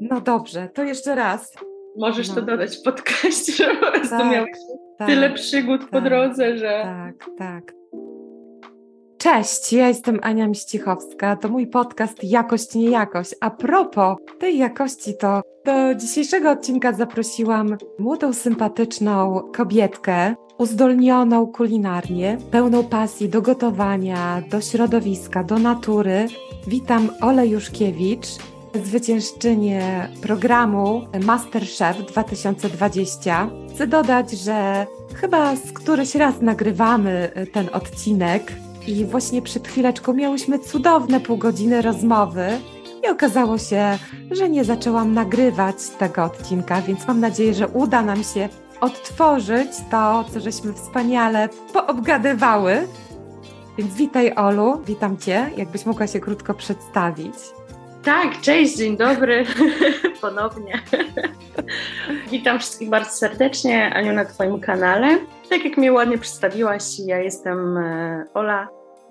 No dobrze, to jeszcze raz. Możesz No. to dodać w podcaście, że po prostu Tak, miałeś Tak, tyle przygód po tak, drodze, że... Tak, tak. Cześć, ja jestem Ania Miścichowska. To mój podcast Jakość, nie jakość. A propos tej jakości, to do dzisiejszego odcinka zaprosiłam młodą, sympatyczną kobietkę, uzdolnioną kulinarnie, pełną pasji do gotowania, do środowiska, do natury. Witam Olę Juszkiewicz, zwyciężczynię programu Masterchef 2020. Chcę dodać, że chyba z któryś raz nagrywamy ten odcinek i właśnie przed chwileczką miałyśmy cudowne pół godziny rozmowy i okazało się, że nie zaczęłam nagrywać tego odcinka, więc mam nadzieję, że uda nam się odtworzyć to, co żeśmy wspaniale poobgadywały. Więc witaj Olu, witam Cię, jakbyś mogła się krótko przedstawić. Tak, cześć, dzień dobry, ponownie. Witam wszystkich bardzo serdecznie, Aniu, na Twoim kanale. Tak jak mnie ładnie przedstawiłaś, ja jestem e, Ola.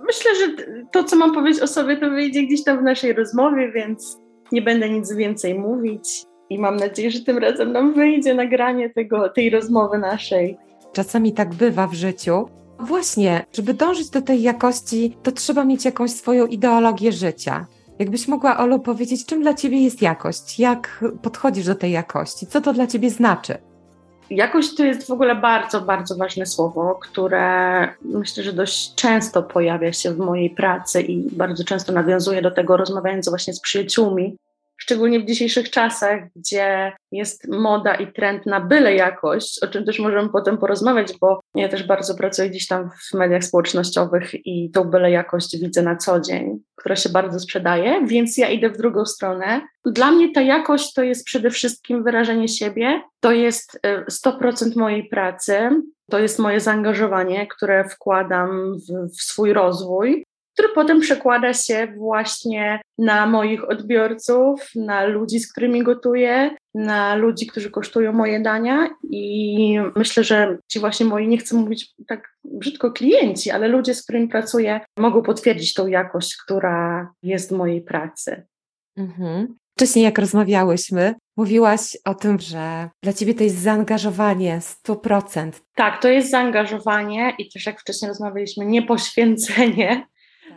Myślę, że to, co mam powiedzieć o sobie, to wyjdzie gdzieś tam w naszej rozmowie, więc nie będę nic więcej mówić. I mam nadzieję, że tym razem nam wyjdzie nagranie tego, tej rozmowy naszej. Czasami tak bywa w życiu. Właśnie, żeby dążyć do tej jakości, to trzeba mieć jakąś swoją ideologię życia. Jakbyś mogła, Olu, powiedzieć, czym dla Ciebie jest jakość? Jak podchodzisz do tej jakości? Co to dla Ciebie znaczy? Jakość to jest w ogóle bardzo, bardzo ważne słowo, które myślę, że dość często pojawia się w mojej pracy i bardzo często nawiązuję do tego, rozmawiając właśnie z przyjaciółmi. Szczególnie w dzisiejszych czasach, gdzie jest moda i trend na byle jakość, o czym też możemy potem porozmawiać, bo ja też bardzo pracuję gdzieś tam w mediach społecznościowych i tą byle jakość widzę na co dzień, która się bardzo sprzedaje, więc ja idę w drugą stronę. Dla mnie ta jakość to jest przede wszystkim wyrażenie siebie, to jest 100% mojej pracy, to jest moje zaangażowanie, które wkładam w, w swój rozwój który potem przekłada się właśnie na moich odbiorców, na ludzi, z którymi gotuję, na ludzi, którzy kosztują moje dania i myślę, że ci właśnie moi, nie chcę mówić tak brzydko klienci, ale ludzie, z którymi pracuję, mogą potwierdzić tą jakość, która jest w mojej pracy. Mhm. Wcześniej, jak rozmawiałyśmy, mówiłaś o tym, że dla ciebie to jest zaangażowanie 100%. Tak, to jest zaangażowanie i też jak wcześniej rozmawialiśmy, nie poświęcenie,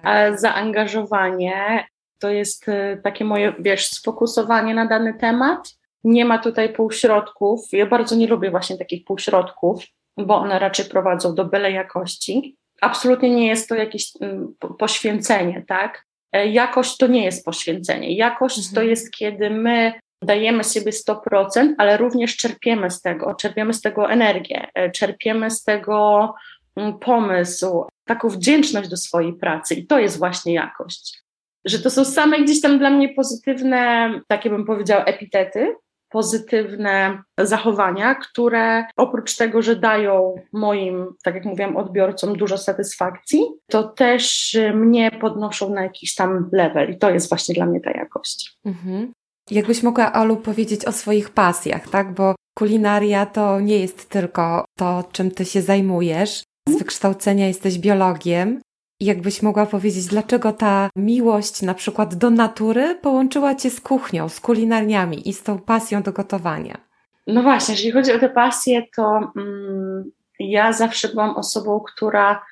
a zaangażowanie to jest y, takie moje, wiesz, sfokusowanie na dany temat. Nie ma tutaj półśrodków. Ja bardzo nie lubię właśnie takich półśrodków, bo one raczej prowadzą do byle jakości. Absolutnie nie jest to jakieś mm, poświęcenie, tak? E, jakość to nie jest poświęcenie. Jakość mhm. to jest, kiedy my dajemy sobie 100%, ale również czerpiemy z tego, czerpiemy z tego energię, e, czerpiemy z tego mm, pomysł, taką wdzięczność do swojej pracy i to jest właśnie jakość. Że to są same gdzieś tam dla mnie pozytywne, takie bym powiedziała, epitety, pozytywne zachowania, które oprócz tego, że dają moim, tak jak mówiłam, odbiorcom dużo satysfakcji, to też mnie podnoszą na jakiś tam level i to jest właśnie dla mnie ta jakość. Mhm. Jakbyś mogła, Olu, powiedzieć o swoich pasjach, tak? Bo kulinaria to nie jest tylko to, czym ty się zajmujesz. Z wykształcenia jesteś biologiem. Jakbyś mogła powiedzieć, dlaczego ta miłość na przykład do natury połączyła cię z kuchnią, z kulinarniami i z tą pasją do gotowania? No właśnie, jeżeli chodzi o te pasje, to mm, ja zawsze byłam osobą, która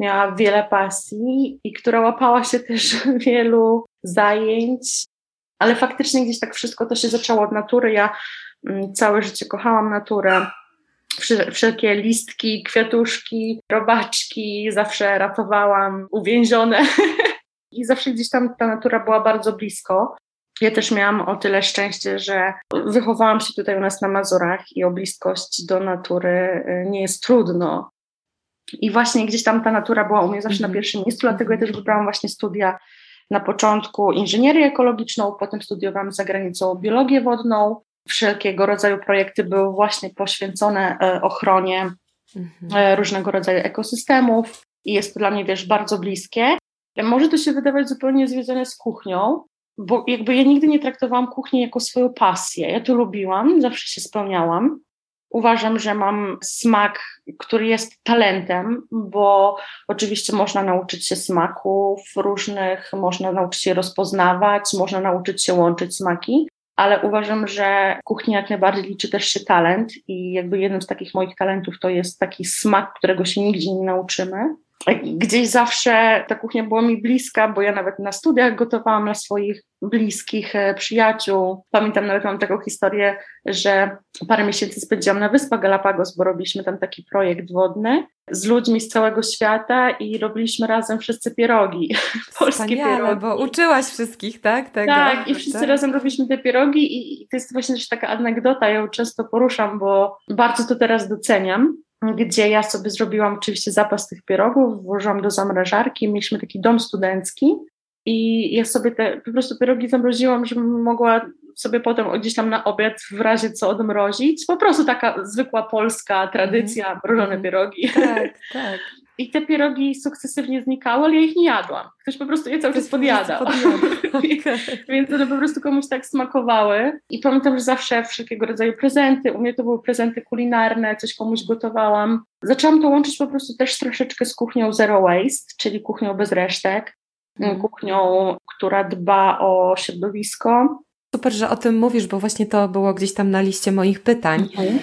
miała wiele pasji i która łapała się też wielu zajęć, ale faktycznie gdzieś tak wszystko to się zaczęło od natury. Ja mm, całe życie kochałam naturę wszelkie listki, kwiatuszki, robaczki zawsze ratowałam, uwięzione i zawsze gdzieś tam ta natura była bardzo blisko. Ja też miałam o tyle szczęście, że wychowałam się tutaj u nas na Mazurach i o bliskość do natury y, nie jest trudno. I właśnie gdzieś tam ta natura była u mnie zawsze na mhm. pierwszym miejscu, dlatego ja też wybrałam właśnie studia na początku inżynierię ekologiczną, potem studiowałam za granicą biologię wodną, wszelkiego rodzaju projekty były właśnie poświęcone e, ochronie mhm. E, różnego rodzaju ekosystemów i jest to dla mnie, wiesz, bardzo bliskie. Może to się wydawać zupełnie związane z kuchnią, bo jakby ja nigdy nie traktowałam kuchni jako swoją pasję. Ja to lubiłam, zawsze się spełniałam. Uważam, że mam smak, który jest talentem, bo oczywiście można nauczyć się smaków różnych, można nauczyć się rozpoznawać, można nauczyć się łączyć smaki, ale uważam, że kuchni jak najbardziej liczy też się talent i jakby jednym z takich moich talentów to jest taki smak, którego się nigdzie nie nauczymy. Gdzieś zawsze ta kuchnia była mi bliska, bo ja nawet na studiach gotowałam dla swoich bliskich e, przyjaciół. Pamiętam nawet mam taką historię, że parę miesięcy spędziłam na Wyspach Galapagos, bo robiliśmy tam taki projekt wodny z ludźmi z całego świata i robiliśmy razem wszyscy pierogi. Polskie pierogi. bo uczyłaś wszystkich, tak? Tego, tak, i wszyscy tak. razem robiliśmy te pierogi i to jest właśnie też taka anegdota, ja ją często poruszam, bo bardzo to teraz doceniam gdzie ja sobie zrobiłam oczywiście zapas tych pierogów, włożyłam do zamrażarki, mieliśmy taki dom studencki i ja sobie te po prostu pierogi zamroziłam, żebym mogła sobie potem gdzieś tam na obiad w razie co odmrozić. Po prostu taka zwykła polska tradycja, mm. mrożone pierogi. Tak, tak. I te pierogi sukcesywnie znikały, ale ja ich nie jadłam. Ktoś po prostu je cały czas podjadał. Więc one po prostu komuś tak smakowały. I pamiętam, że zawsze wszelkiego rodzaju prezenty, u mnie to były prezenty kulinarne, coś komuś gotowałam. Zaczęłam to łączyć po prostu też troszeczkę z kuchnią zero waste, czyli kuchnią bez resztek. Mm. Kuchnią, która dba o środowisko. Super, że o tym mówisz, bo właśnie to było gdzieś tam na liście moich pytań. Mhm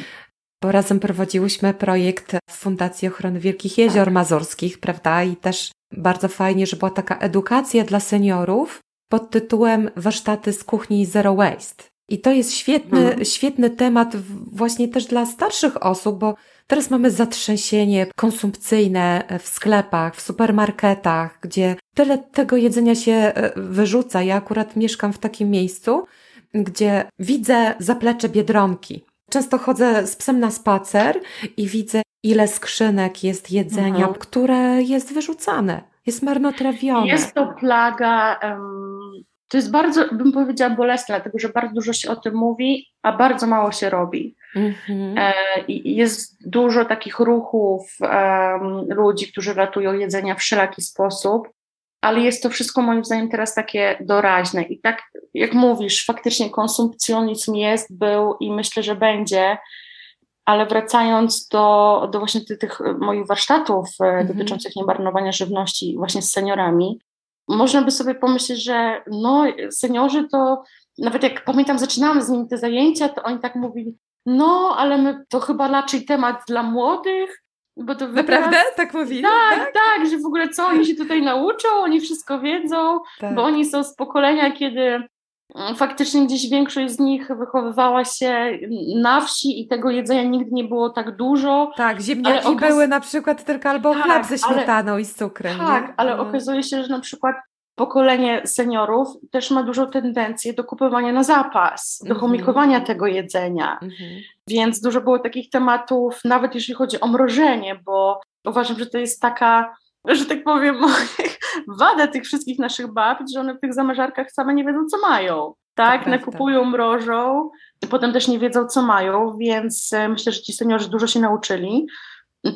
bo razem prowadziłyśmy projekt w Fundacji Ochrony Wielkich Jezior Mazurskich, prawda? I też bardzo fajnie, że była taka edukacja dla seniorów pod tytułem Warsztaty z kuchni Zero Waste. I to jest świetny, hmm. świetny temat właśnie też dla starszych osób, bo teraz mamy zatrzęsienie konsumpcyjne w sklepach, w supermarketach, gdzie tyle tego jedzenia się e, wyrzuca. Ja akurat mieszkam w takim miejscu, gdzie widzę zaplecze biedronki. Często chodzę z psem na spacer i widzę, ile skrzynek jest jedzenia, mhm. które jest wyrzucane, jest marnotrawione. Jest to plaga. Um, to jest bardzo, bym powiedziała, bolesne, dlatego że bardzo dużo się o tym mówi, a bardzo mało się robi. Mhm. E, jest dużo takich ruchów um, ludzi, którzy ratują jedzenia w wszelaki sposób ale jest to wszystko moim zdaniem teraz takie doraźne. I tak jak mówisz, faktycznie konsumpcjonizm jest, był i myślę, że będzie, ale wracając do, do właśnie tych, tych moich warsztatów e, mhm. dotyczących niemarnowania żywności właśnie z seniorami, można by sobie pomyśleć, że no seniorzy to, nawet jak pamiętam, zaczynałam z nimi te zajęcia, to oni tak mówili, no, ale my, to chyba raczej temat dla młodych, bo to Naprawdę? Tak mówili? Tak, tak, tak, że w ogóle co oni się tutaj nauczą, oni wszystko wiedzą, tak. bo oni są z pokolenia, kiedy mm, faktycznie gdzieś większość z nich wychowywała się na wsi i tego jedzenia nigdy nie było tak dużo. Tak, ziemniaki okaz... były na przykład tylko albo tak, chleb ze śmietaną ale... i z cukrem. Tak, nie? ale no. okazuje się, że na przykład pokolenie seniorów też ma dużą tendencję do kupowania na zapas, do mhm. chomikowania tego jedzenia. Mhm. Więc dużo było takich tematów, nawet jeśli chodzi o mrożenie, bo uważam, że to jest taka, że tak powiem, wada tych wszystkich naszych babci, że one w tych zamrażarkach same nie wiedzą, co mają. Tak, nakupują, mrożą, potem też nie wiedzą, co mają, więc e, myślę, że ci seniorzy dużo się nauczyli.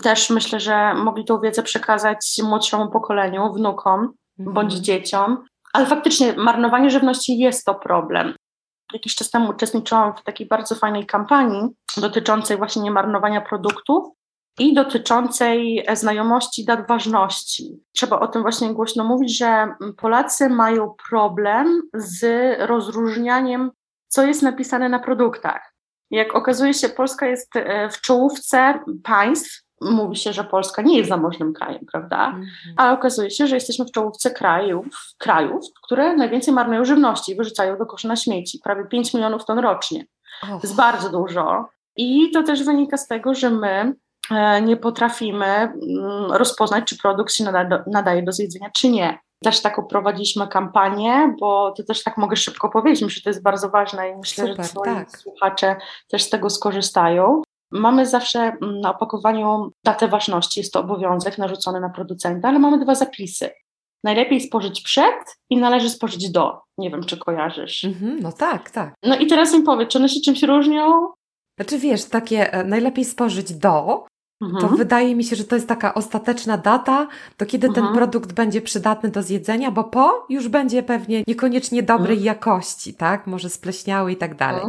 Też myślę, że mogli tą wiedzę przekazać młodszemu pokoleniu, wnukom, bądź mhm. dzieciom. Ale faktycznie marnowanie żywności jest to problem. Jakiś czas temu uczestniczyłam w takiej bardzo fajnej kampanii dotyczącej właśnie niemarnowania produktów i dotyczącej znajomości dat ważności. Trzeba o tym właśnie głośno mówić, że Polacy mają problem z rozróżnianiem, co jest napisane na produktach. Jak okazuje się, Polska jest e, w czołówce państw, mówi się, że Polska nie jest zamożnym krajem, prawda? Mhm. Ale okazuje się, że jesteśmy w czołówce krajów, krajów, które najwięcej marnują żywności i wyrzucają do kosza na śmieci. Prawie 5 milionów ton rocznie. Oh. To jest bardzo dużo. I to też wynika z tego, że my e, nie potrafimy mm, rozpoznać, czy produkt się nada nadaje do zjedzenia, czy nie. Też taką prowadziliśmy kampanię, bo to też tak mogę szybko powiedzieć, myślę, że to jest bardzo ważne i myślę, Super, że tak. słuchacze też z tego skorzystają. Mamy zawsze mm, na opakowaniu datę ważności, jest to obowiązek narzucony na producenta, ale mamy dwa zapisy. Najlepiej spożyć przed i należy spożyć do. Nie wiem, czy kojarzysz. Mm-hmm, no tak, tak. No i teraz mi powiedz, czy one się czymś różnią? Znaczy wiesz, takie e, najlepiej spożyć do, mhm. to wydaje mi się, że to jest taka ostateczna data, do kiedy ten mhm. produkt będzie przydatny do zjedzenia, bo po już będzie pewnie niekoniecznie dobrej mhm. jakości, tak? Może spleśniały i tak dalej.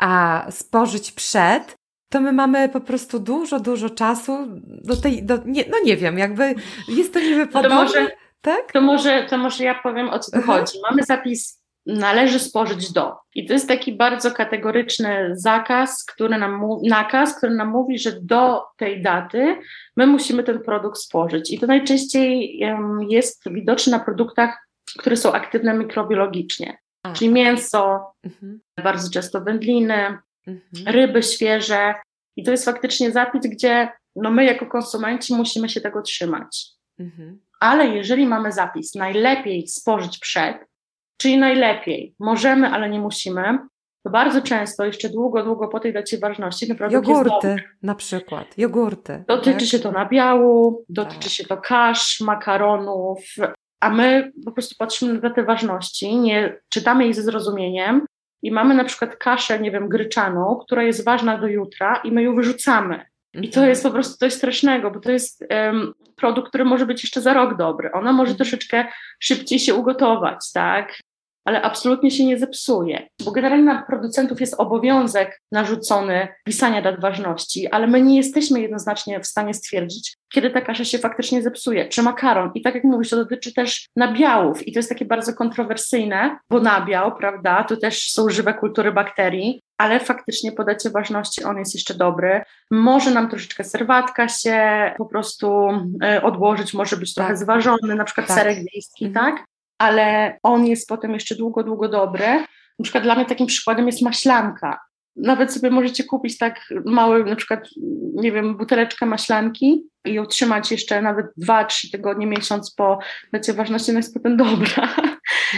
A spożyć przed to my mamy po prostu dużo, dużo czasu do tej, do, nie, no nie wiem, jakby jest to to może, tak? To może, to może ja powiem, o co tu chodzi. Mamy zapis należy spożyć do. I to jest taki bardzo kategoryczny zakaz, który nam nakaz, który nam mówi, że do tej daty my musimy ten produkt spożyć. I to najczęściej jest widoczne na produktach, które są aktywne mikrobiologicznie. A. Czyli mięso, mhm. bardzo często wędliny, mhm. ryby świeże. I to jest faktycznie zapis, gdzie no my jako konsumenci musimy się tego trzymać. Mhm. Ale jeżeli mamy zapis, najlepiej spożyć przed, czyli najlepiej, możemy, ale nie musimy, to bardzo często, jeszcze długo, długo po tej dacie ważności, naprawdę Jogurty na przykład, jogurty. Dotyczy tak? się to nabiału, dotyczy tak. się to kasz, makaronów, a my po prostu patrzymy na datę ważności, nie czytamy jej ze zrozumieniem i mamy na przykład kaszę, nie wiem, gryczaną, która jest ważna do jutra i my ją wyrzucamy. I to mhm. jest po prostu coś strasznego, bo to jest um, produkt, który może być jeszcze za rok dobry. Ona może mhm. troszeczkę szybciej się ugotować, tak? Ale absolutnie się nie zepsuje. Bo generalnie na producentów jest obowiązek narzucony pisania dat ważności, ale my nie jesteśmy jednoznacznie w stanie stwierdzić, kiedy ta kasza się faktycznie zepsuje, czy makaron. I tak jak mówisz, to dotyczy też nabiałów i to jest takie bardzo kontrowersyjne, bo nabiał, prawda, to też są żywe kultury bakterii, ale faktycznie po dacie ważności on jest jeszcze dobry. Może nam troszeczkę serwatka się po prostu y, odłożyć, może być trochę tak. zważony, na przykład tak. serek wiejski, mhm. tak? Ale on jest potem jeszcze długo, długo dobry. Na przykład dla mnie takim przykładem jest maślanka. Nawet sobie możecie kupić tak mały, na przykład, nie wiem, buteleczkę maślanki i ją trzymać jeszcze nawet dwa, trzy tygodnie, miesiąc po lecie ważności, ona jest potem dobra.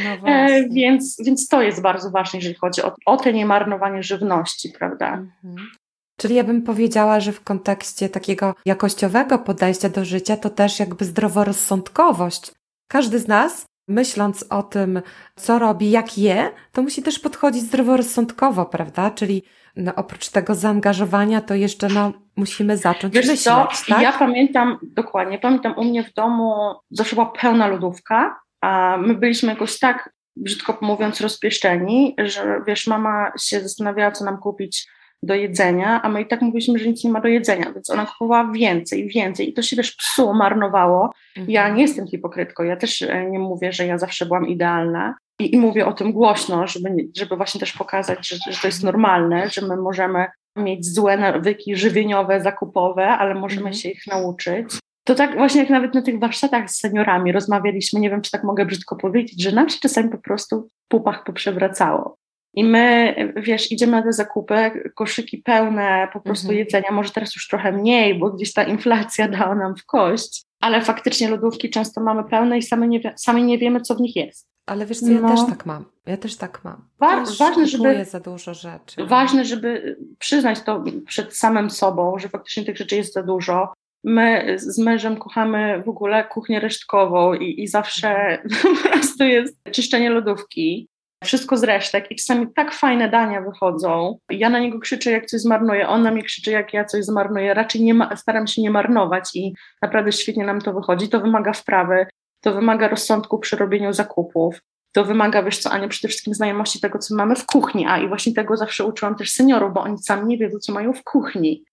No e, więc, więc to jest bardzo ważne, jeżeli chodzi o, o te niemarnowanie żywności, prawda? Mhm. Czyli ja bym powiedziała, że w kontekście takiego jakościowego podejścia do życia to też jakby zdroworozsądkowość. Każdy z nas myśląc o tym, co robi, jak je, to musi też podchodzić zdroworozsądkowo, prawda? Czyli no, oprócz tego zaangażowania, to jeszcze no, musimy zacząć Wiesz myśleć. Co? Tak? Ja pamiętam dokładnie, pamiętam u mnie w domu zawsze była pełna lodówka, a my byliśmy jakoś tak, brzydko mówiąc, rozpieszczeni, że wiesz, mama się zastanawiała, co nam kupić do jedzenia, a my i tak mówiliśmy, że nic nie ma do jedzenia, więc ona kupowała więcej, więcej i to się też psuło, marnowało. Mhm. Ja nie jestem hipokrytką, ja też e, nie mówię, że ja zawsze byłam idealna i, i mówię o tym głośno, żeby, żeby właśnie też pokazać, że, że to jest normalne, że my możemy mieć złe nawyki żywieniowe, zakupowe, ale możemy mhm. się ich nauczyć. To tak właśnie jak nawet na tych warsztatach z seniorami rozmawialiśmy, nie wiem czy tak mogę brzydko powiedzieć, że nam się czasami po prostu w pupach poprzewracało. I my, wiesz, idziemy na te zakupy, koszyki pełne po prostu mhm. jedzenia, może teraz już trochę mniej, bo gdzieś ta inflacja dała nam w kość, ale faktycznie lodówki często mamy pełne i sami nie, sami nie wiemy, co w nich jest. Ale wiesz co, ja no. też tak mam. Ja też tak mam. Wa ważne, żeby, za dużo rzeczy. Ważne, żeby przyznać to przed samym sobą, że faktycznie tych rzeczy jest za dużo. My z mężem kochamy w ogóle kuchnię resztkową i, i zawsze po prostu jest czyszczenie lodówki wszystko z resztek i czasami tak fajne dania wychodzą. Ja na niego krzyczę, jak coś zmarnuję, on na mnie krzyczy, jak ja coś zmarnuję. Raczej nie ma, staram się nie marnować i naprawdę świetnie nam to wychodzi. To wymaga wprawy, to wymaga rozsądku przy robieniu zakupów. To wymaga, wiesz co, Ania, przede wszystkim znajomości tego, co mamy w kuchni, a i właśnie tego zawsze uczyłam też seniorów, bo oni sami nie wiedzą, co mają w kuchni.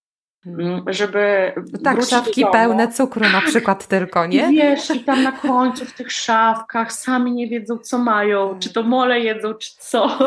Mm, mm, żeby. Tak, szafki pełne cukru na przykład tylko, nie? I wiesz, i tam na końcu w tych szafkach sami nie wiedzą, co mają, czy to mole jedzą, czy co.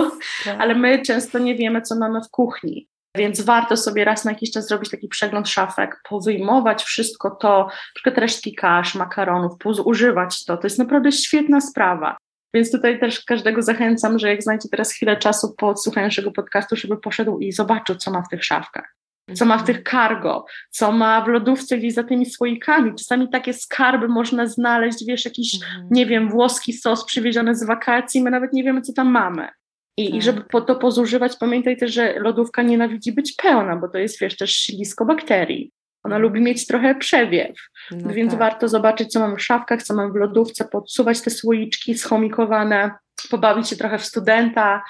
Tak. Ale my często nie wiemy, co mamy w kuchni. Więc warto sobie raz na jakiś czas zrobić taki przegląd szafek, powyjmować wszystko to, na przykład resztki kasz, makaronów, używać to. To jest naprawdę świetna sprawa. Więc tutaj też każdego zachęcam, że jak znajdzie teraz chwilę czasu po odsłuchaniu naszego podcastu, żeby poszedł i zobaczył, co ma w tych szafkach co ma w tych cargo, co ma w lodówce gdzieś za tymi słoikami. Czasami takie skarby można znaleźć, wiesz, jakiś, mhm. nie wiem, włoski sos przywieziony z wakacji, my nawet nie wiemy, co tam mamy. I, tak. i żeby po to pozużywać, pamiętaj też, że lodówka nienawidzi być pełna, bo to jest, wiesz, też silisko bakterii. Ona lubi mieć trochę przewiew, no więc tak. warto zobaczyć, co mamy w szafkach, co mamy w lodówce, podsuwać te słoiczki schomikowane, pobawić się trochę w studenta,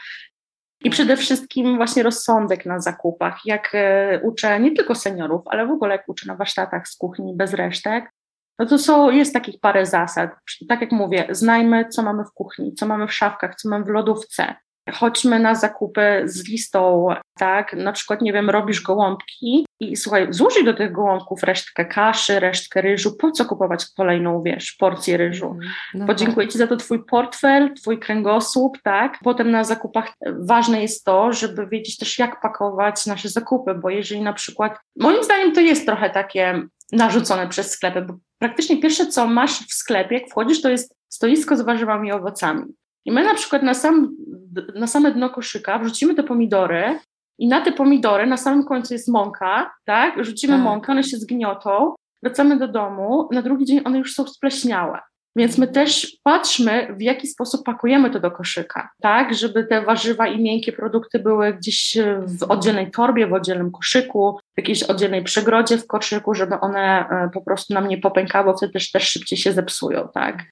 i przede wszystkim właśnie rozsądek na zakupach. Jak e, uczę nie tylko seniorów, ale w ogóle jak uczę na warsztatach z kuchni bez resztek, no to są, jest takich parę zasad. Tak jak mówię, znajmy, co mamy w kuchni, co mamy w szafkach, co mamy w lodówce. Chodźmy na zakupy z listą, tak? Na przykład, nie wiem, robisz gołąbki i słuchaj, złożyj do tych gołąbków resztkę kaszy, resztkę ryżu. Po co kupować kolejną, wiesz, porcję ryżu? Mhm. No Podziękuję tak. Ci za to Twój portfel, Twój kręgosłup, tak? Potem na zakupach ważne jest to, żeby wiedzieć też, jak pakować nasze zakupy, bo jeżeli na przykład, moim zdaniem to jest trochę takie narzucone przez sklepy, bo praktycznie pierwsze, co masz w sklepie, jak wchodzisz, to jest stoisko z warzywami i owocami. I my na przykład na, sam, na same dno koszyka wrzucimy te pomidory i na te pomidory na samym końcu jest mąka, tak? Rzucimy tak. mąkę, one się zgniotą, wracamy do domu, na drugi dzień one już są spleśniałe. Więc my też patrzmy, w jaki sposób pakujemy to do koszyka, tak, żeby te warzywa i miękkie produkty były gdzieś w oddzielnej torbie, w oddzielnym koszyku, w jakiejś oddzielnej przegrodzie w koszyku, żeby one e, po prostu nam nie popękały, wtedy też, też szybciej się zepsują, tak.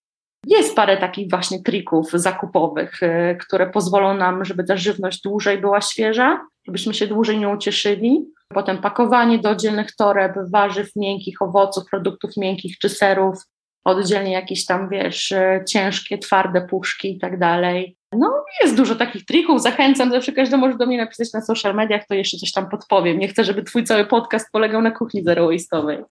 Jest parę takich właśnie trików zakupowych, y, które pozwolą nam, żeby ta żywność dłużej była świeża, żebyśmy się dłużej nią cieszyli. Potem pakowanie do oddzielnych toreb warzyw miękkich, owoców, produktów miękkich czy serów, oddzielnie jakieś tam, wiesz, y, ciężkie, twarde puszki i tak dalej. No, jest dużo takich trików. Zachęcam, zawsze każdy może do mnie napisać na social mediach, to jeszcze coś tam podpowiem. Nie chcę, żeby twój cały podcast polegał na kuchni zero waste'owej.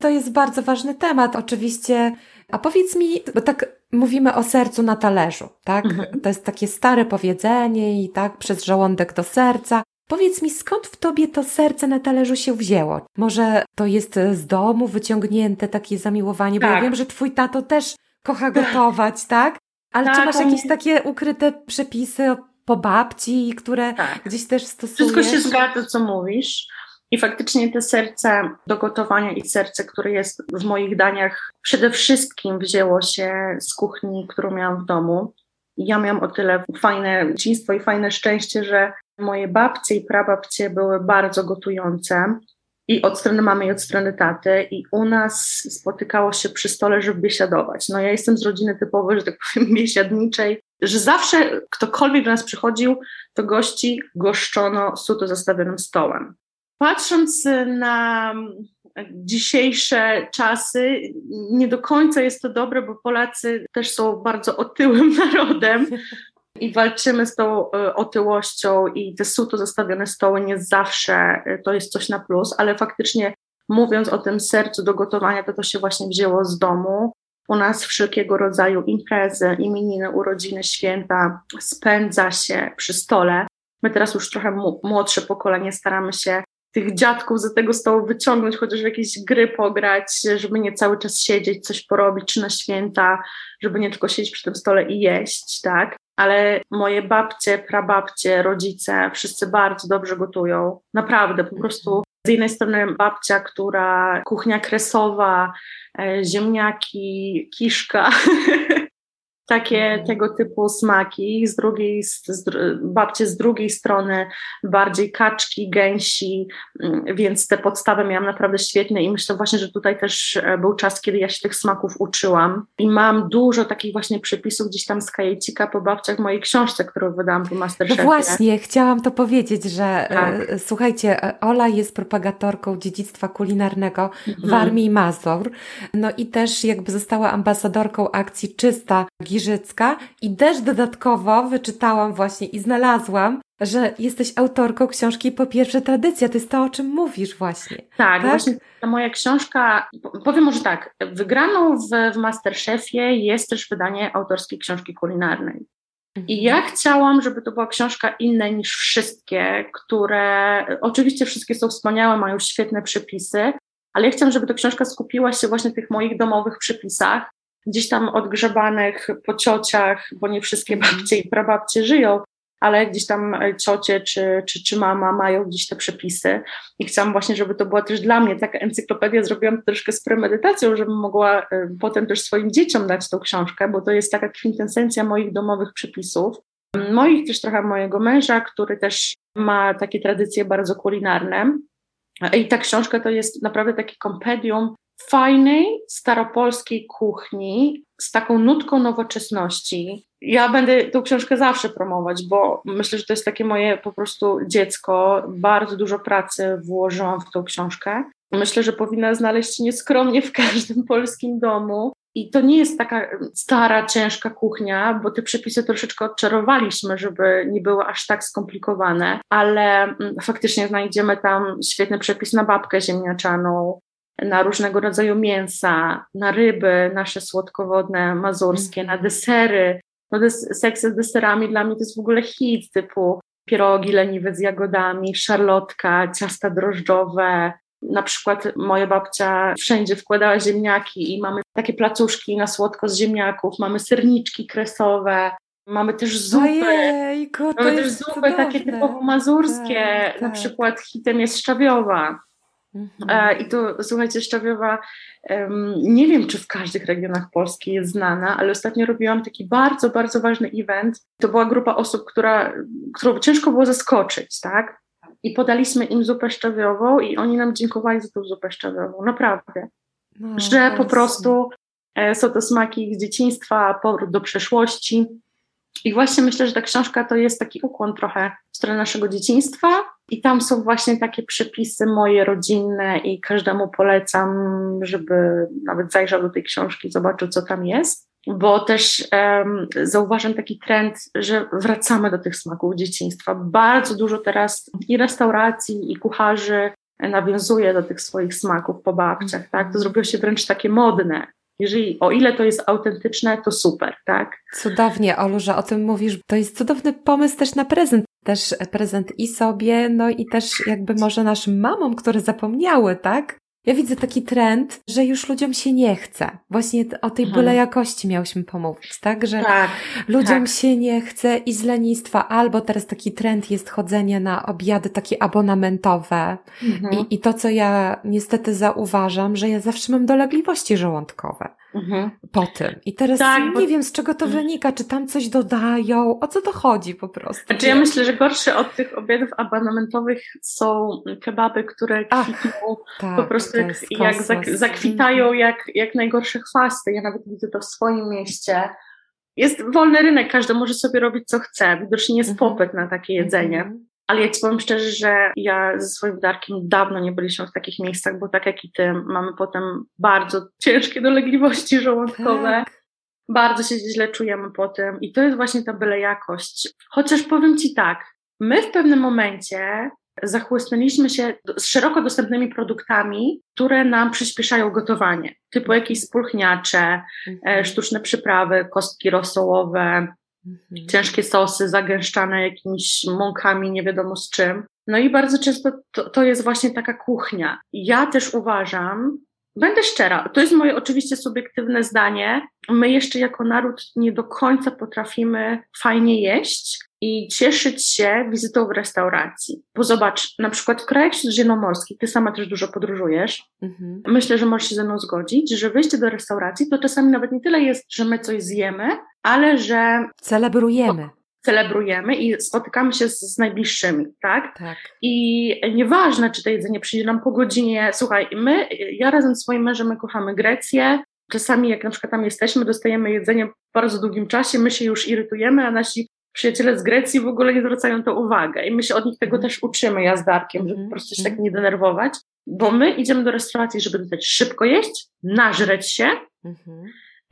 To jest bardzo ważny temat. Oczywiście a powiedz mi, bo tak mówimy o sercu na talerzu, tak? Mhm. To jest takie stare powiedzenie i tak przez żołądek do serca. Powiedz mi, skąd w tobie to serce na talerzu się wzięło? Może to jest z domu wyciągnięte takie zamiłowanie, tak. bo ja tak. wiem, że twój tato też kocha gotować, tak? Ale tak, czy masz jakieś takie ukryte przepisy po babci, które tak. gdzieś też stosujesz? Wszystko się zgadza, co mówisz. I faktycznie te serce do gotowania i serce, które jest w moich daniach, przede wszystkim wzięło się z kuchni, którą miałam w domu. I ja miałam o tyle fajne dzieciństwo i fajne szczęście, że moje babcie i prababcie były bardzo gotujące. I od strony mamy, i od strony taty. I u nas spotykało się przy stole, żeby biesiadować. No ja jestem z rodziny typowej, że tak powiem, biesiadniczej, że zawsze ktokolwiek do nas przychodził, to gości goszczono suto zastawionym stołem. Patrząc na dzisiejsze czasy, nie do końca jest to dobre, bo Polacy też są bardzo otyłym narodem i walczymy z tą e, otyłością i te suto zostawione stoły nie zawsze e, to jest coś na plus, ale faktycznie mówiąc o tym sercu do gotowania, to to się właśnie wzięło z domu. U nas wszelkiego rodzaju imprezy, imieniny, urodziny, święta spędza się przy stole. My teraz już trochę młodsze pokolenie staramy się tych dziadków za tego stołu wyciągnąć, chociaż w jakieś gry pograć, żeby nie cały czas siedzieć, coś porobić, czy na święta, żeby nie tylko siedzieć przy tym stole i jeść, tak? Ale moje babcie, prababcie, rodzice, wszyscy bardzo dobrze gotują. Naprawdę, po prostu z jednej strony babcia, która kuchnia kresowa, e, ziemniaki, kiszka, takie mhm. tego typu smaki, z drugiej, z, z, babcie z drugiej strony bardziej kaczki, gęsi, mm, więc te podstawy miałam naprawdę świetne i myślę właśnie, że tutaj też e, był czas, kiedy ja się tych smaków uczyłam i mam dużo takich właśnie przepisów gdzieś tam z kajecika po babciach w mojej książce, którą wydałam po Masterchefie. No właśnie, chciałam to powiedzieć, że e, tak. słuchajcie, e, Ola jest propagatorką dziedzictwa kulinarnego mhm. w Armii Mazur, no i też jakby została ambasadorką akcji Czysta Giżycka i też dodatkowo wyczytałam właśnie i znalazłam, że jesteś autorką książki Po pierwsze tradycja, to jest to, o czym mówisz właśnie. Tak, tak? właśnie ta moja książka, powiem może tak, wygraną w, w Masterchefie jest też wydanie autorskiej książki kulinarnej. I ja mhm. chciałam, żeby to była książka inna niż wszystkie, które oczywiście wszystkie są wspaniałe, mają świetne przepisy, ale ja chciałam, żeby ta książka skupiła się właśnie na tych moich domowych przepisach, gdzieś tam odgrzebanych po ciociach, bo nie wszystkie mhm. babcie i prababcie żyją, ale gdzieś tam e, ciocie czy, czy, czy mama mają gdzieś te przepisy i chciałam właśnie, żeby to była też dla mnie taka encyklopedia, zrobiłam troszkę z premedytacją, żebym mogła e, potem też swoim dzieciom dać tą książkę, bo to jest taka kwintesencja moich domowych przepisów. Moich też trochę mojego męża, który też ma takie tradycje bardzo kulinarne. I ta książka to jest naprawdę takie kompendium fajnej, staropolskiej kuchni z taką nutką nowoczesności. Ja będę tą książkę zawsze promować, bo myślę, że to jest takie moje po prostu dziecko. Bardzo dużo pracy włożyłam w tą książkę. Myślę, że powinna znaleźć się nieskromnie w każdym polskim domu. I to nie jest taka stara, ciężka kuchnia, bo te przepisy troszeczkę odczarowaliśmy, żeby nie były aż tak skomplikowane, ale mm, faktycznie znajdziemy tam świetny przepis na babkę ziemniaczaną, na różnego rodzaju mięsa, na ryby nasze słodkowodne, mazurskie, na desery. No des, seks z deserami dla mnie to jest w ogóle hit, typu pierogi leniwe z jagodami, szarlotka, ciasta drożdżowe, na przykład moja babcia wszędzie wkładała ziemniaki i mamy takie placuszki na słodko z ziemniaków, mamy serniczki kresowe, mamy też zupy. Ojejku, mamy też zupy cudowne. takie typowo mazurskie, tak, na tak. przykład hitem jest szczawiowa. Mhm. E, I tu słuchajcie, szczawiowa, nie wiem czy w każdych regionach Polski jest znana, ale ostatnio robiłam taki bardzo, bardzo ważny event. To była grupa osób, która, którą ciężko było zaskoczyć, tak? I podaliśmy im zupę szczawiową i oni nam dziękowali za tą zupę szczawiową, naprawdę. No, Że po prostu e, są to smaki ich dzieciństwa, powrót do przeszłości. I właśnie myślę, że ta książka to jest taki ukłon trochę w stronę naszego dzieciństwa. I tam są właśnie takie przepisy moje rodzinne i każdemu polecam, żeby nawet zajrzał do tej książki, zobaczył, co tam jest. Bo też em, zauważam taki trend, że wracamy do tych smaków dzieciństwa. Bardzo dużo teraz i restauracji, i kucharzy nawiązuje do tych swoich smaków po babciach, tak? To zrobiło się wręcz takie modne. Jeżeli, o ile to jest autentyczne, to super, tak? Cudownie, Olu, że o tym mówisz. To jest cudowny pomysł też na prezent. Też prezent i sobie, no i też jakby może naszym mamom, które zapomniały, tak? Ja widzę taki trend, że już ludziom się nie chce. Właśnie o tej byle jakości miałyśmy pomówić, tak? Że Tak. ludziom tak. się nie chce i z lenistwa, albo teraz taki trend jest chodzenie na obiady takie abonamentowe. Mhm. I, I to, co ja niestety zauważam, że ja zawsze mam dolegliwości żołądkowe Mhm. po tym. I teraz Tak, nie bo- wiem, z czego to wynika, czy tam coś dodają, o co to chodzi po prostu. Znaczy ja myślę, że gorsze od tych obiadów abonamentowych są kebaby, które kwitną tak, po prostu jak, jak zak, zakwitają jak, jak najgorsze chwasty. Ja nawet widzę to w swoim mieście. Jest wolny rynek, każdy może sobie robić co chce. Widocznie jest Mhm. popyt na takie jedzenie. Mhm. Ale ja ci powiem szczerze, że ja ze swoim Darkiem dawno nie byliśmy w takich miejscach, bo tak jak i ty, mamy potem bardzo ciężkie dolegliwości żołądkowe. Tak. Bardzo się źle czujemy po tym i to jest właśnie ta byle jakość. Chociaż powiem Ci tak, my w pewnym momencie zachłysnęliśmy się z szeroko dostępnymi produktami, które nam przyspieszają gotowanie, typu jakieś spulchniacze, e, Mhm. sztuczne przyprawy, kostki rosołowe, Mhm. ciężkie sosy zagęszczane jakimiś mąkami, nie wiadomo z czym. No i bardzo często to, to jest właśnie taka kuchnia. Ja też uważam, będę szczera, to jest moje oczywiście subiektywne zdanie, my jeszcze jako naród nie do końca potrafimy fajnie jeść i cieszyć się wizytą w restauracji. Bo zobacz, na przykład w krajach śródziemnomorskich, ty sama też dużo podróżujesz, Mhm. myślę, że możesz się ze mną zgodzić, że wyjście do restauracji to czasami nawet nie tyle jest, że my coś zjemy, ale że Celebrujemy. celebrujemy i spotykamy się z, z najbliższymi, tak? Tak. I nieważne, czy to jedzenie przyjdzie nam po godzinie. Słuchaj, my, ja razem z swoim mężem, my kochamy Grecję. Czasami, jak na przykład tam jesteśmy, dostajemy jedzenie w bardzo długim czasie, my się już irytujemy, a nasi przyjaciele z Grecji w ogóle nie zwracają to uwagę. I my się od nich tego też uczymy, ja z Darkiem, żeby Mhm. po prostu się tak nie denerwować. Bo my idziemy do restauracji, żeby dostać szybko jeść, nażreć się, Mhm.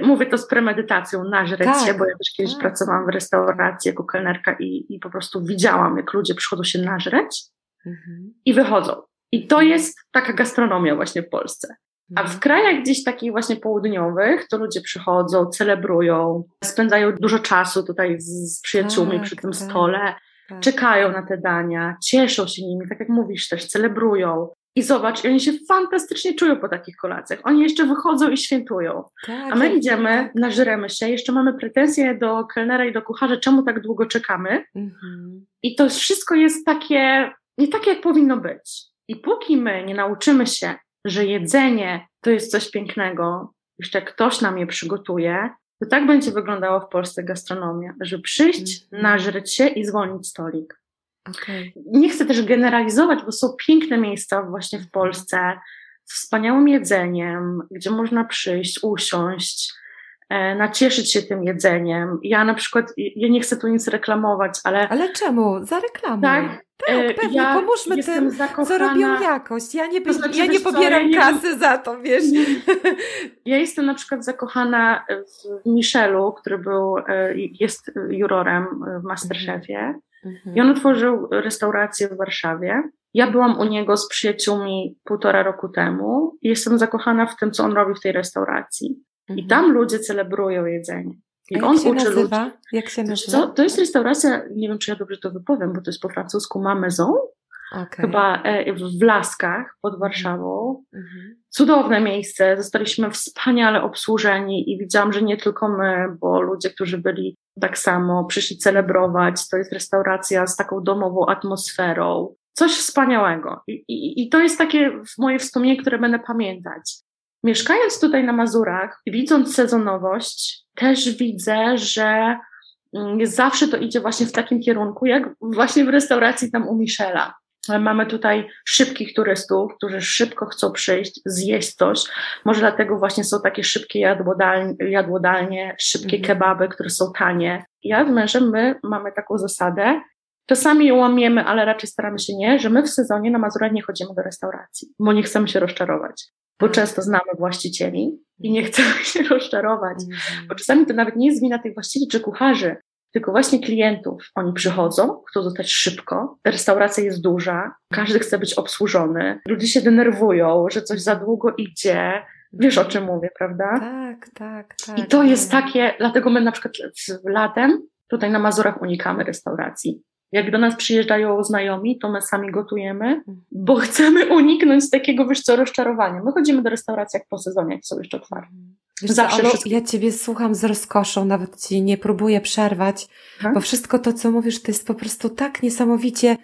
Mówię to z premedytacją, nażreć Tak, się, bo ja też kiedyś tak. pracowałam w restauracji jako kelnerka i, i po prostu widziałam, jak ludzie przychodzą się nażreć Mhm. i wychodzą. I to jest taka gastronomia właśnie w Polsce. A w krajach gdzieś takich właśnie południowych, to ludzie przychodzą, celebrują, spędzają dużo czasu tutaj z, z przyjaciółmi Tak, przy tym tak. stole, Tak. czekają na te dania, cieszą się nimi, tak jak mówisz też, celebrują. I zobacz, i oni się fantastycznie czują po takich kolacjach. Oni jeszcze wychodzą i świętują. Tak, A my idziemy, tak. nażremy się, jeszcze mamy pretensje do kelnera i do kucharza, czemu tak długo czekamy. Mhm. I to wszystko jest takie, nie takie, jak powinno być. I póki my nie nauczymy się, że jedzenie to jest coś pięknego, jeszcze ktoś nam je przygotuje, to tak będzie wyglądała w Polsce gastronomia, że przyjść, Mhm. nażreć się i zwolnić stolik. Okej. Nie chcę też generalizować, bo są piękne miejsca właśnie w Polsce z wspaniałym jedzeniem, gdzie można przyjść, usiąść, e, nacieszyć się tym jedzeniem. Ja na przykład, ja nie chcę tu nic reklamować, ale... Ale czemu? Zareklamuj. Tak, tak, pewnie, ja pomóżmy tym, zakochana... co robią jakość. Ja nie, to znaczy, ja nie pobieram co, ja kasy nie... za to, wiesz. Ja jestem na przykład zakochana w Michelu, który był, e, jest jurorem w Masterchefie. Mhm. I on otworzył restaurację w Warszawie. Ja byłam u niego z przyjaciółmi półtora roku temu i jestem zakochana w tym, co on robi w tej restauracji. Mhm. I tam ludzie celebrują jedzenie. I on uczy nazywa? Ludzi. Jak się nazywa? Co? To jest restauracja, nie wiem czy ja dobrze to wypowiem, bo to jest po francusku Ma Maison. Okay. Chyba e, w Laskach pod mhm. Warszawą. Mhm. Cudowne miejsce. Zostaliśmy wspaniale obsłużeni i widziałam, że nie tylko my, bo ludzie, którzy byli tak samo, przyszli celebrować. To jest restauracja z taką domową atmosferą. Coś wspaniałego. I, i, i to jest takie moje wspomnienie, które będę pamiętać. Mieszkając tutaj na Mazurach, widząc sezonowość, też widzę, że mm, zawsze to idzie właśnie w takim kierunku, jak właśnie w restauracji tam u Michela. Mamy tutaj szybkich turystów, którzy szybko chcą przyjść, zjeść coś. Może dlatego właśnie są takie szybkie jadłodalnie, jadłodalnie szybkie mhm. kebaby, które są tanie. Ja z mężem, my mamy taką zasadę, czasami łamiemy, ale raczej staramy się nie, że my w sezonie na Mazurach nie chodzimy do restauracji, bo nie chcemy się rozczarować bo często znamy właścicieli i nie chcemy się rozczarować, bo czasami to nawet nie jest wina tych właścicieli czy kucharzy, tylko właśnie klientów. Oni przychodzą, chcą zostać szybko, restauracja jest duża, każdy chce być obsłużony, ludzie się denerwują, że coś za długo idzie. Wiesz o czym mówię, prawda? Tak, tak, tak. I to jest takie, dlatego my na przykład latem tutaj na Mazurach unikamy restauracji. Jak do nas przyjeżdżają znajomi, to my sami gotujemy, bo chcemy uniknąć takiego, wiesz co, rozczarowania. My chodzimy do restauracji jak po sezonie, jak są jeszcze otwarte. Wiesz Zawsze co. Ja Ciebie słucham z rozkoszą, nawet Ci nie próbuję przerwać, ha? bo wszystko to, co mówisz, to jest po prostu tak niesamowicie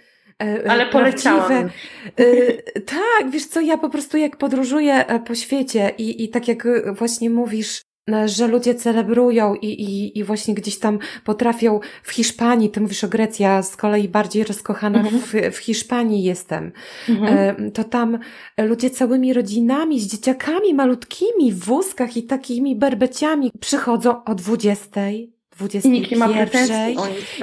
e, e, ale poleciałam. E, tak, wiesz co, ja po prostu jak podróżuję po świecie i, i tak jak właśnie mówisz, że ludzie celebrują i, i, i właśnie gdzieś tam potrafią w Hiszpanii, ty mówisz o Grecji, ja z kolei bardziej rozkochana mhm. w, w Hiszpanii jestem, mhm. to tam ludzie całymi rodzinami, z dzieciakami malutkimi w wózkach i takimi berbeciami przychodzą o dwudziestej, 21. I nikt nie ma pretensji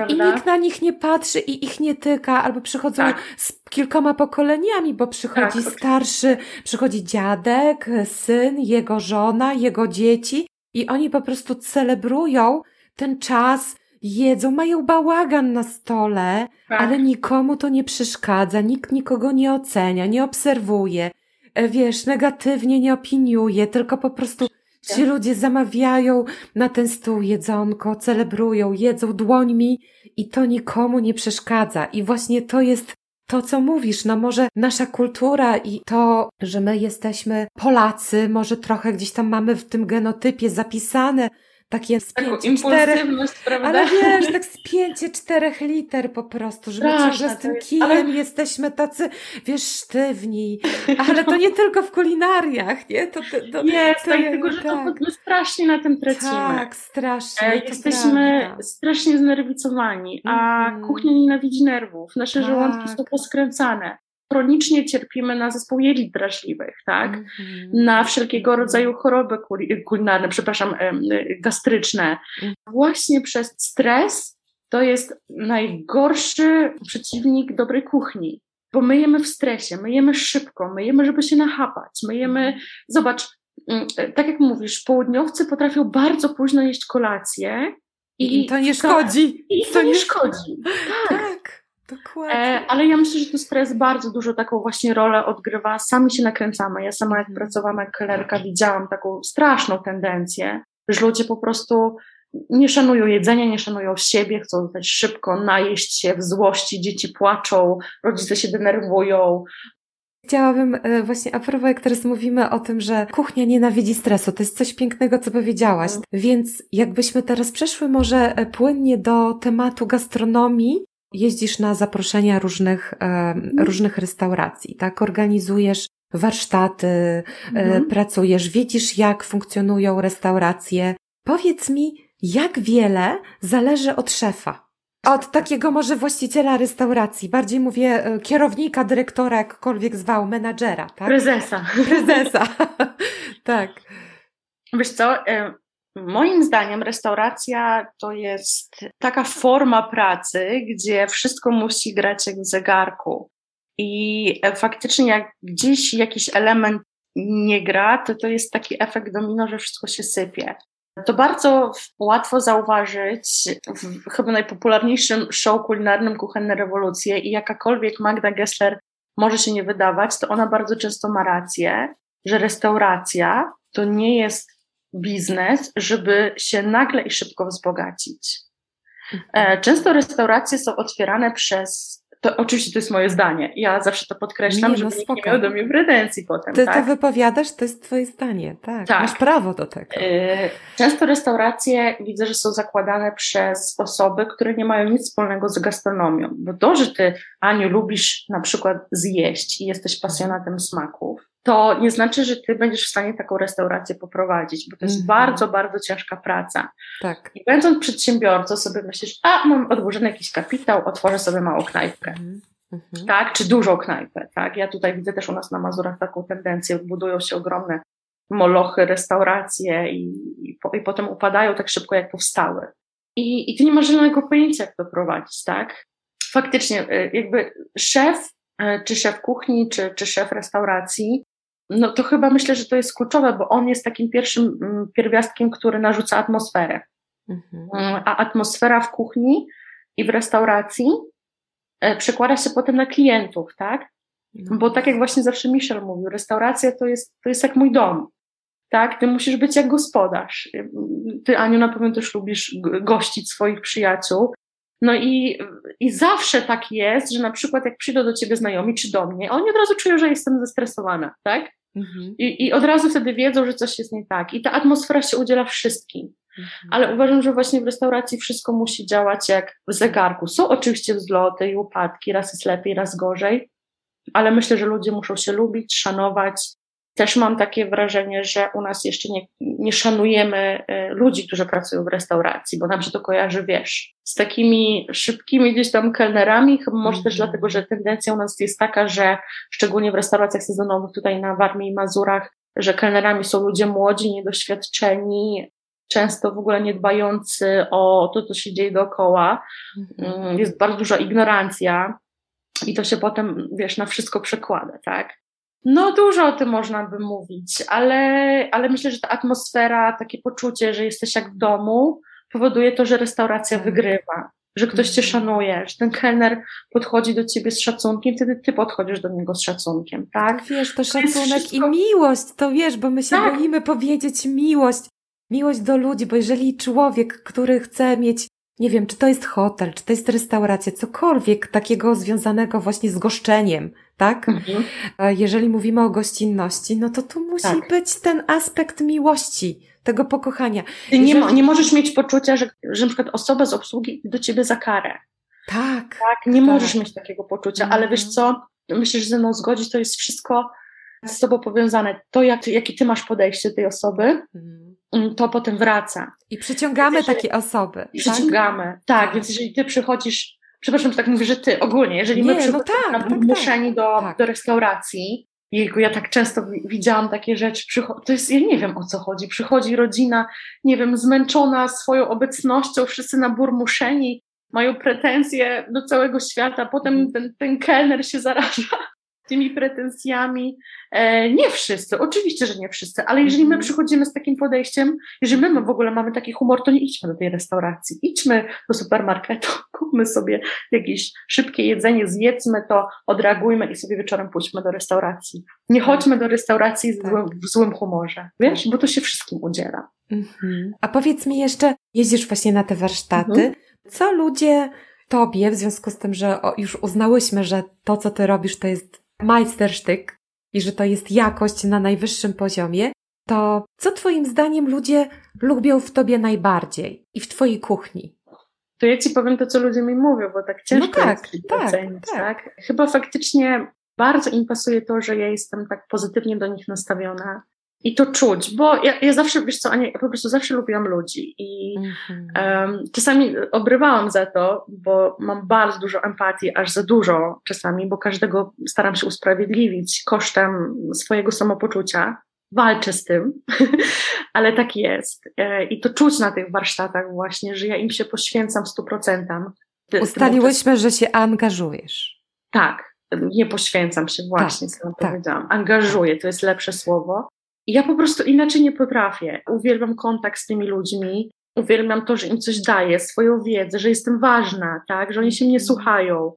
I nikt na nich nie patrzy i ich nie tyka, albo przychodzą tak. z kilkoma pokoleniami, bo przychodzi tak, starszy, przychodzi dziadek, syn, jego żona, jego dzieci i oni po prostu celebrują ten czas, jedzą, mają bałagan na stole, tak. ale nikomu to nie przeszkadza, nikt nikogo nie ocenia, nie obserwuje, e, wiesz, negatywnie nie opiniuje, tylko po prostu Ci ludzie zamawiają na ten stół jedzonko, celebrują, jedzą dłońmi i to nikomu nie przeszkadza. I właśnie to jest to, co mówisz, no może nasza kultura i to, że my jesteśmy Polacy, może trochę gdzieś tam mamy w tym genotypie zapisane, takie spięcie czterech, prawda? ale wiesz, tak spięcie czterech liter po prostu, że my ciągle z tym kijem ale... jesteśmy tacy, wiesz, sztywni, ale to nie tylko w kulinariach, nie? To, to, to jest, to, tak, tylko że tak. to my strasznie na tym tracimy. Tak, strasznie. E, jesteśmy prawda. strasznie znerwicowani, a mm. kuchnia nienawidzi nerwów, nasze tak. żołądki są poskręcane chronicznie cierpimy na zespół jelit drażliwych, tak? Mm -hmm. Na wszelkiego rodzaju choroby kulinarne, przepraszam, gastryczne. Mm. Właśnie przez stres to jest najgorszy przeciwnik dobrej kuchni. Bo my jemy w stresie, my jemy szybko, my jemy, żeby się nachapać, my jemy, mhm. zobacz, mm, tak jak mówisz, południowcy potrafią bardzo późno jeść kolację i, I to nie szkodzi. I to, to nie szkodzi. Tak. tak. Dokładnie. E, ale ja myślę, że tu stres bardzo dużo taką właśnie rolę odgrywa. Sami się nakręcamy. Ja sama jak mhm. pracowałam jak kelnerka widziałam taką straszną tendencję, że ludzie po prostu nie szanują jedzenia, nie szanują siebie, chcą zostać szybko, najeść się w złości, dzieci płaczą, rodzice się denerwują. Chciałabym e, właśnie, a propos jak teraz mówimy o tym, że kuchnia nienawidzi stresu, to jest coś pięknego, co powiedziałaś. Mm. Więc jakbyśmy teraz przeszły może e, płynnie do tematu gastronomii, jeździsz na zaproszenia różnych, mhm. różnych restauracji, tak? Organizujesz warsztaty, e, mhm. pracujesz, widzisz jak funkcjonują restauracje. Powiedz mi, jak wiele zależy od szefa? Od takiego może właściciela restauracji, bardziej mówię e, kierownika, dyrektora, jakkolwiek zwał, menadżera, tak? Prezesa. Prezesa, tak. Wiesz co, Moim zdaniem restauracja to jest taka forma pracy, gdzie wszystko musi grać jak w zegarku. I faktycznie jak gdzieś jakiś element nie gra, to to jest taki efekt domino, że wszystko się sypie. To bardzo łatwo zauważyć w chyba najpopularniejszym show kulinarnym Kuchenne Rewolucje i jakakolwiek Magda Gessler może się nie wydawać, to ona bardzo często ma rację, że restauracja to nie jest biznes, żeby się nagle i szybko wzbogacić. Mhm. E, często restauracje są otwierane przez to oczywiście to jest moje zdanie. Ja zawsze to podkreślam, nie, no żeby nikt nie miał do mnie pretensji potem. Ty tak? to wypowiadasz, to jest twoje zdanie, tak. tak. Masz prawo do tego. E, często restauracje widzę, że są zakładane przez osoby, które nie mają nic wspólnego z gastronomią. Bo to, że ty, Aniu, lubisz na przykład zjeść i jesteś pasjonatem smaków, to nie znaczy, że ty będziesz w stanie taką restaurację poprowadzić, bo to jest mm -hmm. bardzo, bardzo ciężka praca. Tak. I będąc przedsiębiorcą sobie myślisz, a mam odłożony jakiś kapitał, otworzę sobie małą knajpkę. Mm -hmm. Tak, czy dużą knajpę, tak. Ja tutaj widzę też u nas na Mazurach taką tendencję, budują się ogromne molochy, restauracje i, i, po, i potem upadają tak szybko, jak powstały. I, I ty nie masz żadnego pojęcia, jak to prowadzić, tak? Faktycznie, y, jakby szef, y, czy szef kuchni, czy, czy szef restauracji no to chyba myślę, że to jest kluczowe, bo on jest takim pierwszym mm, pierwiastkiem, który narzuca atmosferę. Mhm. Mm, a atmosfera w kuchni i w restauracji e, przekłada się potem na klientów, tak? Mhm. Bo tak jak właśnie zawsze Michel mówił, restauracja to jest, to jest jak mój dom. Tak, ty musisz być jak gospodarz. Ty, Aniu, na pewno też lubisz gościć swoich przyjaciół. No i, i zawsze tak jest, że na przykład jak przyjdą do ciebie znajomi czy do mnie, oni od razu czują, że jestem zestresowana, tak? Mhm. I, I od razu wtedy wiedzą, że coś jest nie tak. I ta atmosfera się udziela wszystkim. Mhm. Ale uważam, że właśnie w restauracji wszystko musi działać jak w zegarku. Są oczywiście wzloty i upadki, raz jest lepiej, raz gorzej, ale myślę, że ludzie muszą się lubić, szanować, też mam takie wrażenie, że u nas jeszcze nie, nie szanujemy y, ludzi, którzy pracują w restauracji, bo nam się to kojarzy, wiesz, z takimi szybkimi gdzieś tam kelnerami, chyba może też mhm. dlatego, że tendencja u nas jest taka, że szczególnie w restauracjach sezonowych tutaj na Warmii i Mazurach, że kelnerami są ludzie młodzi, niedoświadczeni, często w ogóle nie dbający o to, co się dzieje dookoła. Mm. Jest bardzo duża ignorancja i to się potem, wiesz, na wszystko przekłada, tak? No, dużo o tym można by mówić, ale, ale myślę, że ta atmosfera, takie poczucie, że jesteś jak w domu, powoduje to, że restauracja tak. wygrywa, że ktoś cię mhm. szanuje, że ten kelner podchodzi do ciebie z szacunkiem, wtedy ty podchodzisz do niego z szacunkiem, tak? Wiesz, to szacunek wszystko... i miłość, to wiesz, bo my się tak. boimy powiedzieć miłość, miłość do ludzi, bo jeżeli człowiek, który chce mieć nie wiem, czy to jest hotel, czy to jest restauracja, cokolwiek takiego związanego właśnie z goszczeniem, tak? Mhm. Jeżeli mówimy o gościnności, no to tu musi tak. być ten aspekt miłości, tego pokochania. Ty Jeżeli... nie, nie możesz mieć poczucia, że, że na przykład osoba z obsługi do ciebie za karę. Tak. Tak, nie tak. możesz mieć takiego poczucia, mhm. ale wiesz co, myślę, że ze mną zgodzić, to jest wszystko z tobą powiązane. To, jak, jakie ty masz podejście tej osoby, mhm. Mm, to potem wraca. I przyciągamy jeżeli, takie osoby. Tak? przyciągamy, tak? tak, więc jeżeli ty przychodzisz, przepraszam, że tak mówię, że ty ogólnie, jeżeli Nie, my przychodzimy no tak, tak, tak, do, tak. do restauracji, Jejku, ja tak często widziałam takie rzeczy, to jest, ja nie wiem o co chodzi, przychodzi rodzina, nie wiem, zmęczona swoją obecnością, wszyscy naburmuszeni, mają pretensje do całego świata, potem mhm. ten, ten kelner się zaraża tymi pretensjami. E, nie wszyscy, oczywiście, że nie wszyscy, ale jeżeli my mhm. przychodzimy z takim podejściem, jeżeli my w ogóle mamy taki humor, to nie idźmy do tej restauracji, idźmy do supermarketu, kupmy sobie jakieś szybkie jedzenie, zjedzmy to, odreagujmy i sobie wieczorem pójdźmy do restauracji. Nie tak. chodźmy do restauracji tak. w złym humorze, wiesz, bo to się wszystkim udziela. Mhm. A powiedz mi jeszcze, jeździsz właśnie na te warsztaty, mhm. co ludzie tobie, w związku z tym, że już uznałyśmy, że to, co ty robisz, to jest majstersztyk i że to jest jakość na najwyższym poziomie, to co Twoim zdaniem ludzie lubią w Tobie najbardziej i w Twojej kuchni? To ja Ci powiem to, co ludzie mi mówią, bo tak ciężko no tak, jest tak, ocenić, tak. tak? Chyba faktycznie bardzo im pasuje to, że ja jestem tak pozytywnie do nich nastawiona, i to czuć, bo ja, ja zawsze, wiesz co, Ania, po prostu zawsze lubiłam ludzi i um, czasami obrywałam za to, bo mam bardzo dużo empatii, aż za dużo czasami, bo każdego staram się usprawiedliwić kosztem swojego samopoczucia. walczę z tym, ale tak jest. E, I to czuć na tych warsztatach właśnie, że ja im się poświęcam stu procentam. Ustaliłyśmy, że się angażujesz. Tak, nie poświęcam się właśnie, tak, co tak. powiedziałam. Angażuję, to jest lepsze słowo. Ja po prostu inaczej nie potrafię. Uwielbiam kontakt z tymi ludźmi, uwielbiam to, że im coś daję, swoją wiedzę, że jestem ważna, tak, że oni się mnie mhm. słuchają.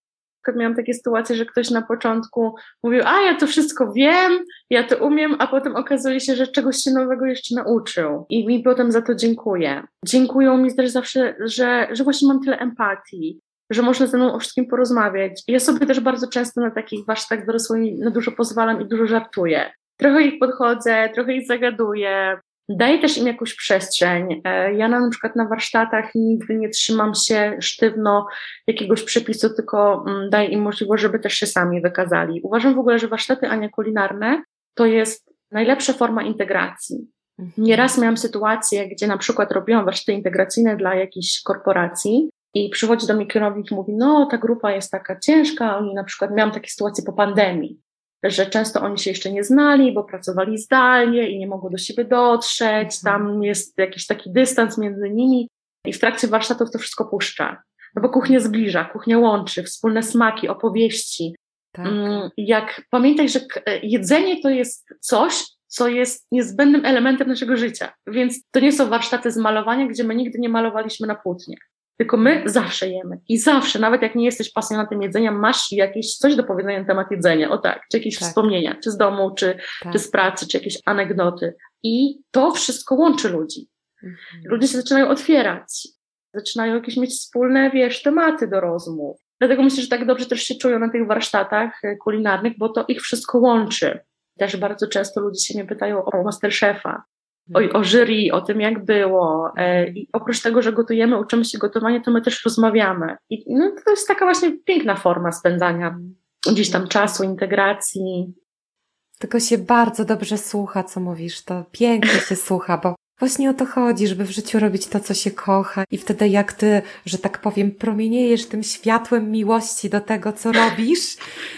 Miałam takie sytuacje, że ktoś na początku mówił, a ja to wszystko wiem, ja to umiem, a potem okazuje się, że czegoś się nowego jeszcze nauczył. I mi potem za to dziękuję. Dziękują mi też zawsze, że, że właśnie mam tyle empatii, że można ze mną o wszystkim porozmawiać. Ja sobie też bardzo często na takich warsztatach dorosłymi na dużo pozwalam i dużo żartuję. Trochę ich podchodzę, trochę ich zagaduję, daję też im jakąś przestrzeń. E, ja na, przykład na warsztatach nigdy nie trzymam się sztywno jakiegoś przepisu, tylko mm, daję im możliwość, żeby też się sami wykazali. Uważam w ogóle, że warsztaty Ania kulinarne to jest najlepsza forma integracji. Mhm. Nieraz miałam sytuację, gdzie na przykład robiłam warsztaty integracyjne dla jakiejś korporacji i przychodzi do mnie kierownik i mówi, no ta grupa jest taka ciężka, oni na przykład, miałam takie sytuacje po pandemii, że często oni się jeszcze nie znali, bo pracowali zdalnie i nie mogło do siebie dotrzeć, mhm. tam jest jakiś taki dystans między nimi i w trakcie warsztatów to wszystko puszcza. No bo kuchnia zbliża, kuchnia łączy, wspólne smaki, opowieści. Tak. Mm, jak pamiętaj, że jedzenie to jest coś, co jest niezbędnym elementem naszego życia. Więc to nie są warsztaty z malowania, gdzie my nigdy nie malowaliśmy na płótnie. Tylko my zawsze jemy. I zawsze, nawet jak nie jesteś pasjonatem jedzenia, masz jakieś coś do powiedzenia na temat jedzenia. O tak, czy jakieś tak. wspomnienia, czy z domu, czy, tak. czy z pracy, czy jakieś anegdoty. I to wszystko łączy ludzi. Mhm. Ludzie się zaczynają otwierać. Zaczynają jakieś mieć wspólne, wiesz, tematy do rozmów. Dlatego myślę, że tak dobrze też się czują na tych warsztatach e, kulinarnych, bo to ich wszystko łączy. Też bardzo często ludzie się mnie pytają o Masterchefa o, o jury, o tym jak było. E, I oprócz tego, że gotujemy, uczymy się gotowania, to my też rozmawiamy. I no, to jest taka właśnie piękna forma spędzania gdzieś tam czasu, integracji. Tylko się bardzo dobrze słucha, co mówisz. To pięknie się słucha, bo Właśnie o to chodzi, żeby w życiu robić to, co się kocha i wtedy jak ty, że tak powiem, promieniejesz tym światłem miłości do tego, co robisz.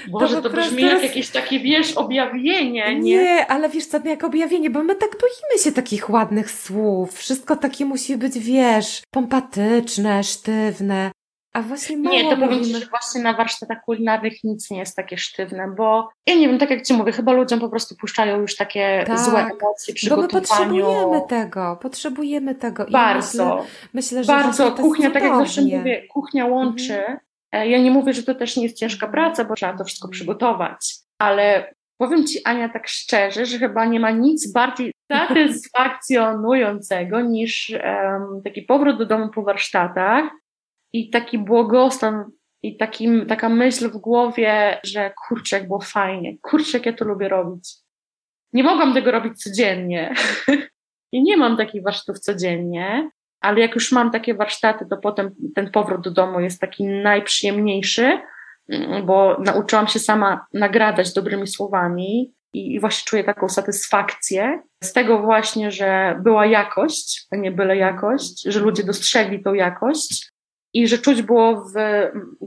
Boże, to, to brzmi jak jakieś takie, wiesz, objawienie, nie? Nie, ale wiesz co, jak objawienie, bo my tak boimy się takich ładnych słów. Wszystko takie musi być, wiesz, pompatyczne, sztywne. A właśnie mało Nie, to powiem Ci, że właśnie na warsztatach kulinarnych nic nie jest takie sztywne, bo ja nie wiem, tak jak Ci mówię, chyba ludziom po prostu puszczają już takie tak, złe emocje przy bo my potrzebujemy tego, potrzebujemy tego. I bardzo. Myślę, myślę że bardzo. Kuchnia, tak jak zawsze mówię, kuchnia łączy. Mhm. E, ja nie mówię, że to też nie jest ciężka praca, bo trzeba to wszystko przygotować, ale powiem Ci, Ania, tak szczerze, że chyba nie ma nic bardziej satysfakcjonującego niż um, taki powrót do domu po warsztatach, i taki błogostan i takim, taka myśl w głowie, że kurczę, jak było fajnie, kurczę, jak ja to lubię robić. Nie mogłam tego robić codziennie. I nie mam takich warsztatów codziennie, ale jak już mam takie warsztaty, to potem ten powrót do domu jest taki najprzyjemniejszy, mm, bo nauczyłam się sama nagradać dobrymi słowami i właśnie czuję taką satysfakcję z tego właśnie, że była jakość, a nie byle jakość, że ludzie dostrzegli tą jakość i że czuć było w,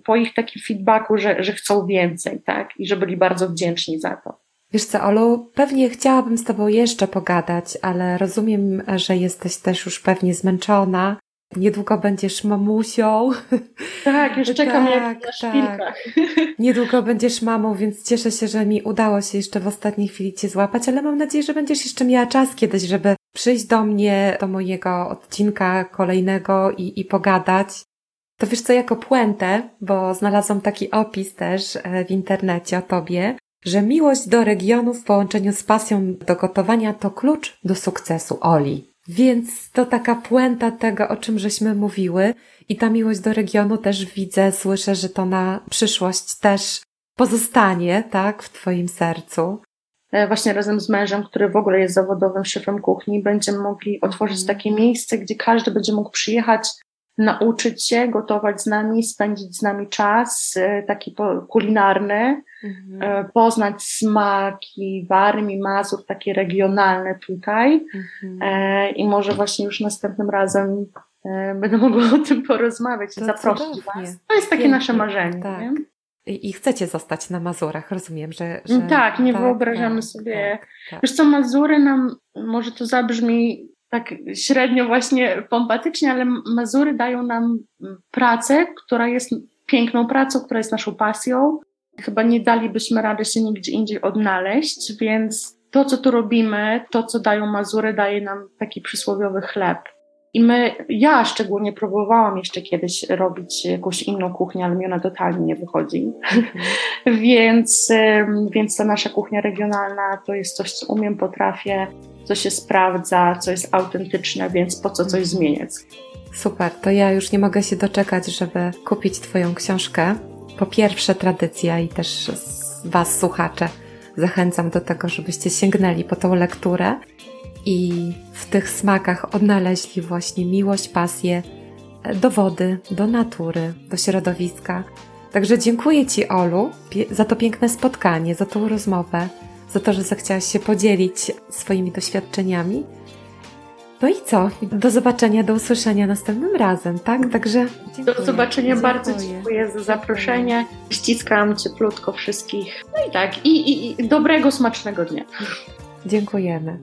po ich takim feedbacku, że, że chcą więcej, tak? I że byli bardzo wdzięczni za to. Wiesz co, Olu, pewnie chciałabym z Tobą jeszcze pogadać, ale rozumiem, że jesteś też już pewnie zmęczona. Niedługo będziesz mamusią. Tak, już czekam tak, jak na szpilkach. Tak. Niedługo będziesz mamą, więc cieszę się, że mi udało się jeszcze w ostatniej chwili Cię złapać, ale mam nadzieję, że będziesz jeszcze miała czas kiedyś, żeby przyjść do mnie, do mojego odcinka kolejnego i, i pogadać. To wiesz co, jako puentę, bo znalazłam taki opis też e, w internecie o tobie, że miłość do regionu w połączeniu z pasją do gotowania to klucz do sukcesu Oli. Więc to taka puenta tego, o czym żeśmy mówiły i ta miłość do regionu też widzę, słyszę, że to na przyszłość też pozostanie, tak, w Twoim sercu. E, właśnie razem z mężem, który w ogóle jest zawodowym szefem kuchni, będziemy mogli otworzyć mhm. takie miejsce, gdzie każdy będzie mógł przyjechać nauczyć się gotować z nami, spędzić z nami czas e, taki kulinarny, mhm. E, poznać smaki Warmii, Mazur, takie regionalne tutaj mhm. E, i może właśnie już następnym razem będę mogła o tym porozmawiać i zaprosić Was. To jest takie Pięknie. nasze marzenie. Tak. i chcecie zostać na Mazurach, rozumiem, że. że tak, nie tak, wyobrażamy tak, sobie. Tak, tak. Wiesz co, Mazury nam, może to zabrzmi tak średnio właśnie pompatycznie, ale Mazury dają nam pracę, która jest piękną pracą, która jest naszą pasją. Chyba nie dalibyśmy rady się nigdzie indziej odnaleźć, więc to, co tu robimy, to, co dają Mazury, daje nam taki przysłowiowy chleb. I my, ja szczególnie próbowałam jeszcze kiedyś robić jakąś inną kuchnię, ale mi ona totalnie nie wychodzi. więc, więc ta nasza kuchnia regionalna to jest coś, co umiem, potrafię, co się sprawdza, co jest autentyczne, więc po co coś zmieniać. Super, to ja już nie mogę się doczekać, żeby kupić Twoją książkę. Po pierwsze, tradycja i też Was, słuchacze, zachęcam do tego, żebyście sięgnęli po tą lekturę i w tych smakach odnaleźli właśnie miłość, pasję do wody, do natury, do środowiska. Także dziękuję Ci, Olu, za to piękne spotkanie, za tą rozmowę, za to, że zechciałaś się podzielić swoimi doświadczeniami. No i co? Do zobaczenia, do usłyszenia następnym razem, tak? Także dziękuję. Do zobaczenia, dziękuję. bardzo dziękuję za zaproszenie. Ściskam cieplutko wszystkich. No i tak, i, i, i dobrego, smacznego dnia. Dziękujemy.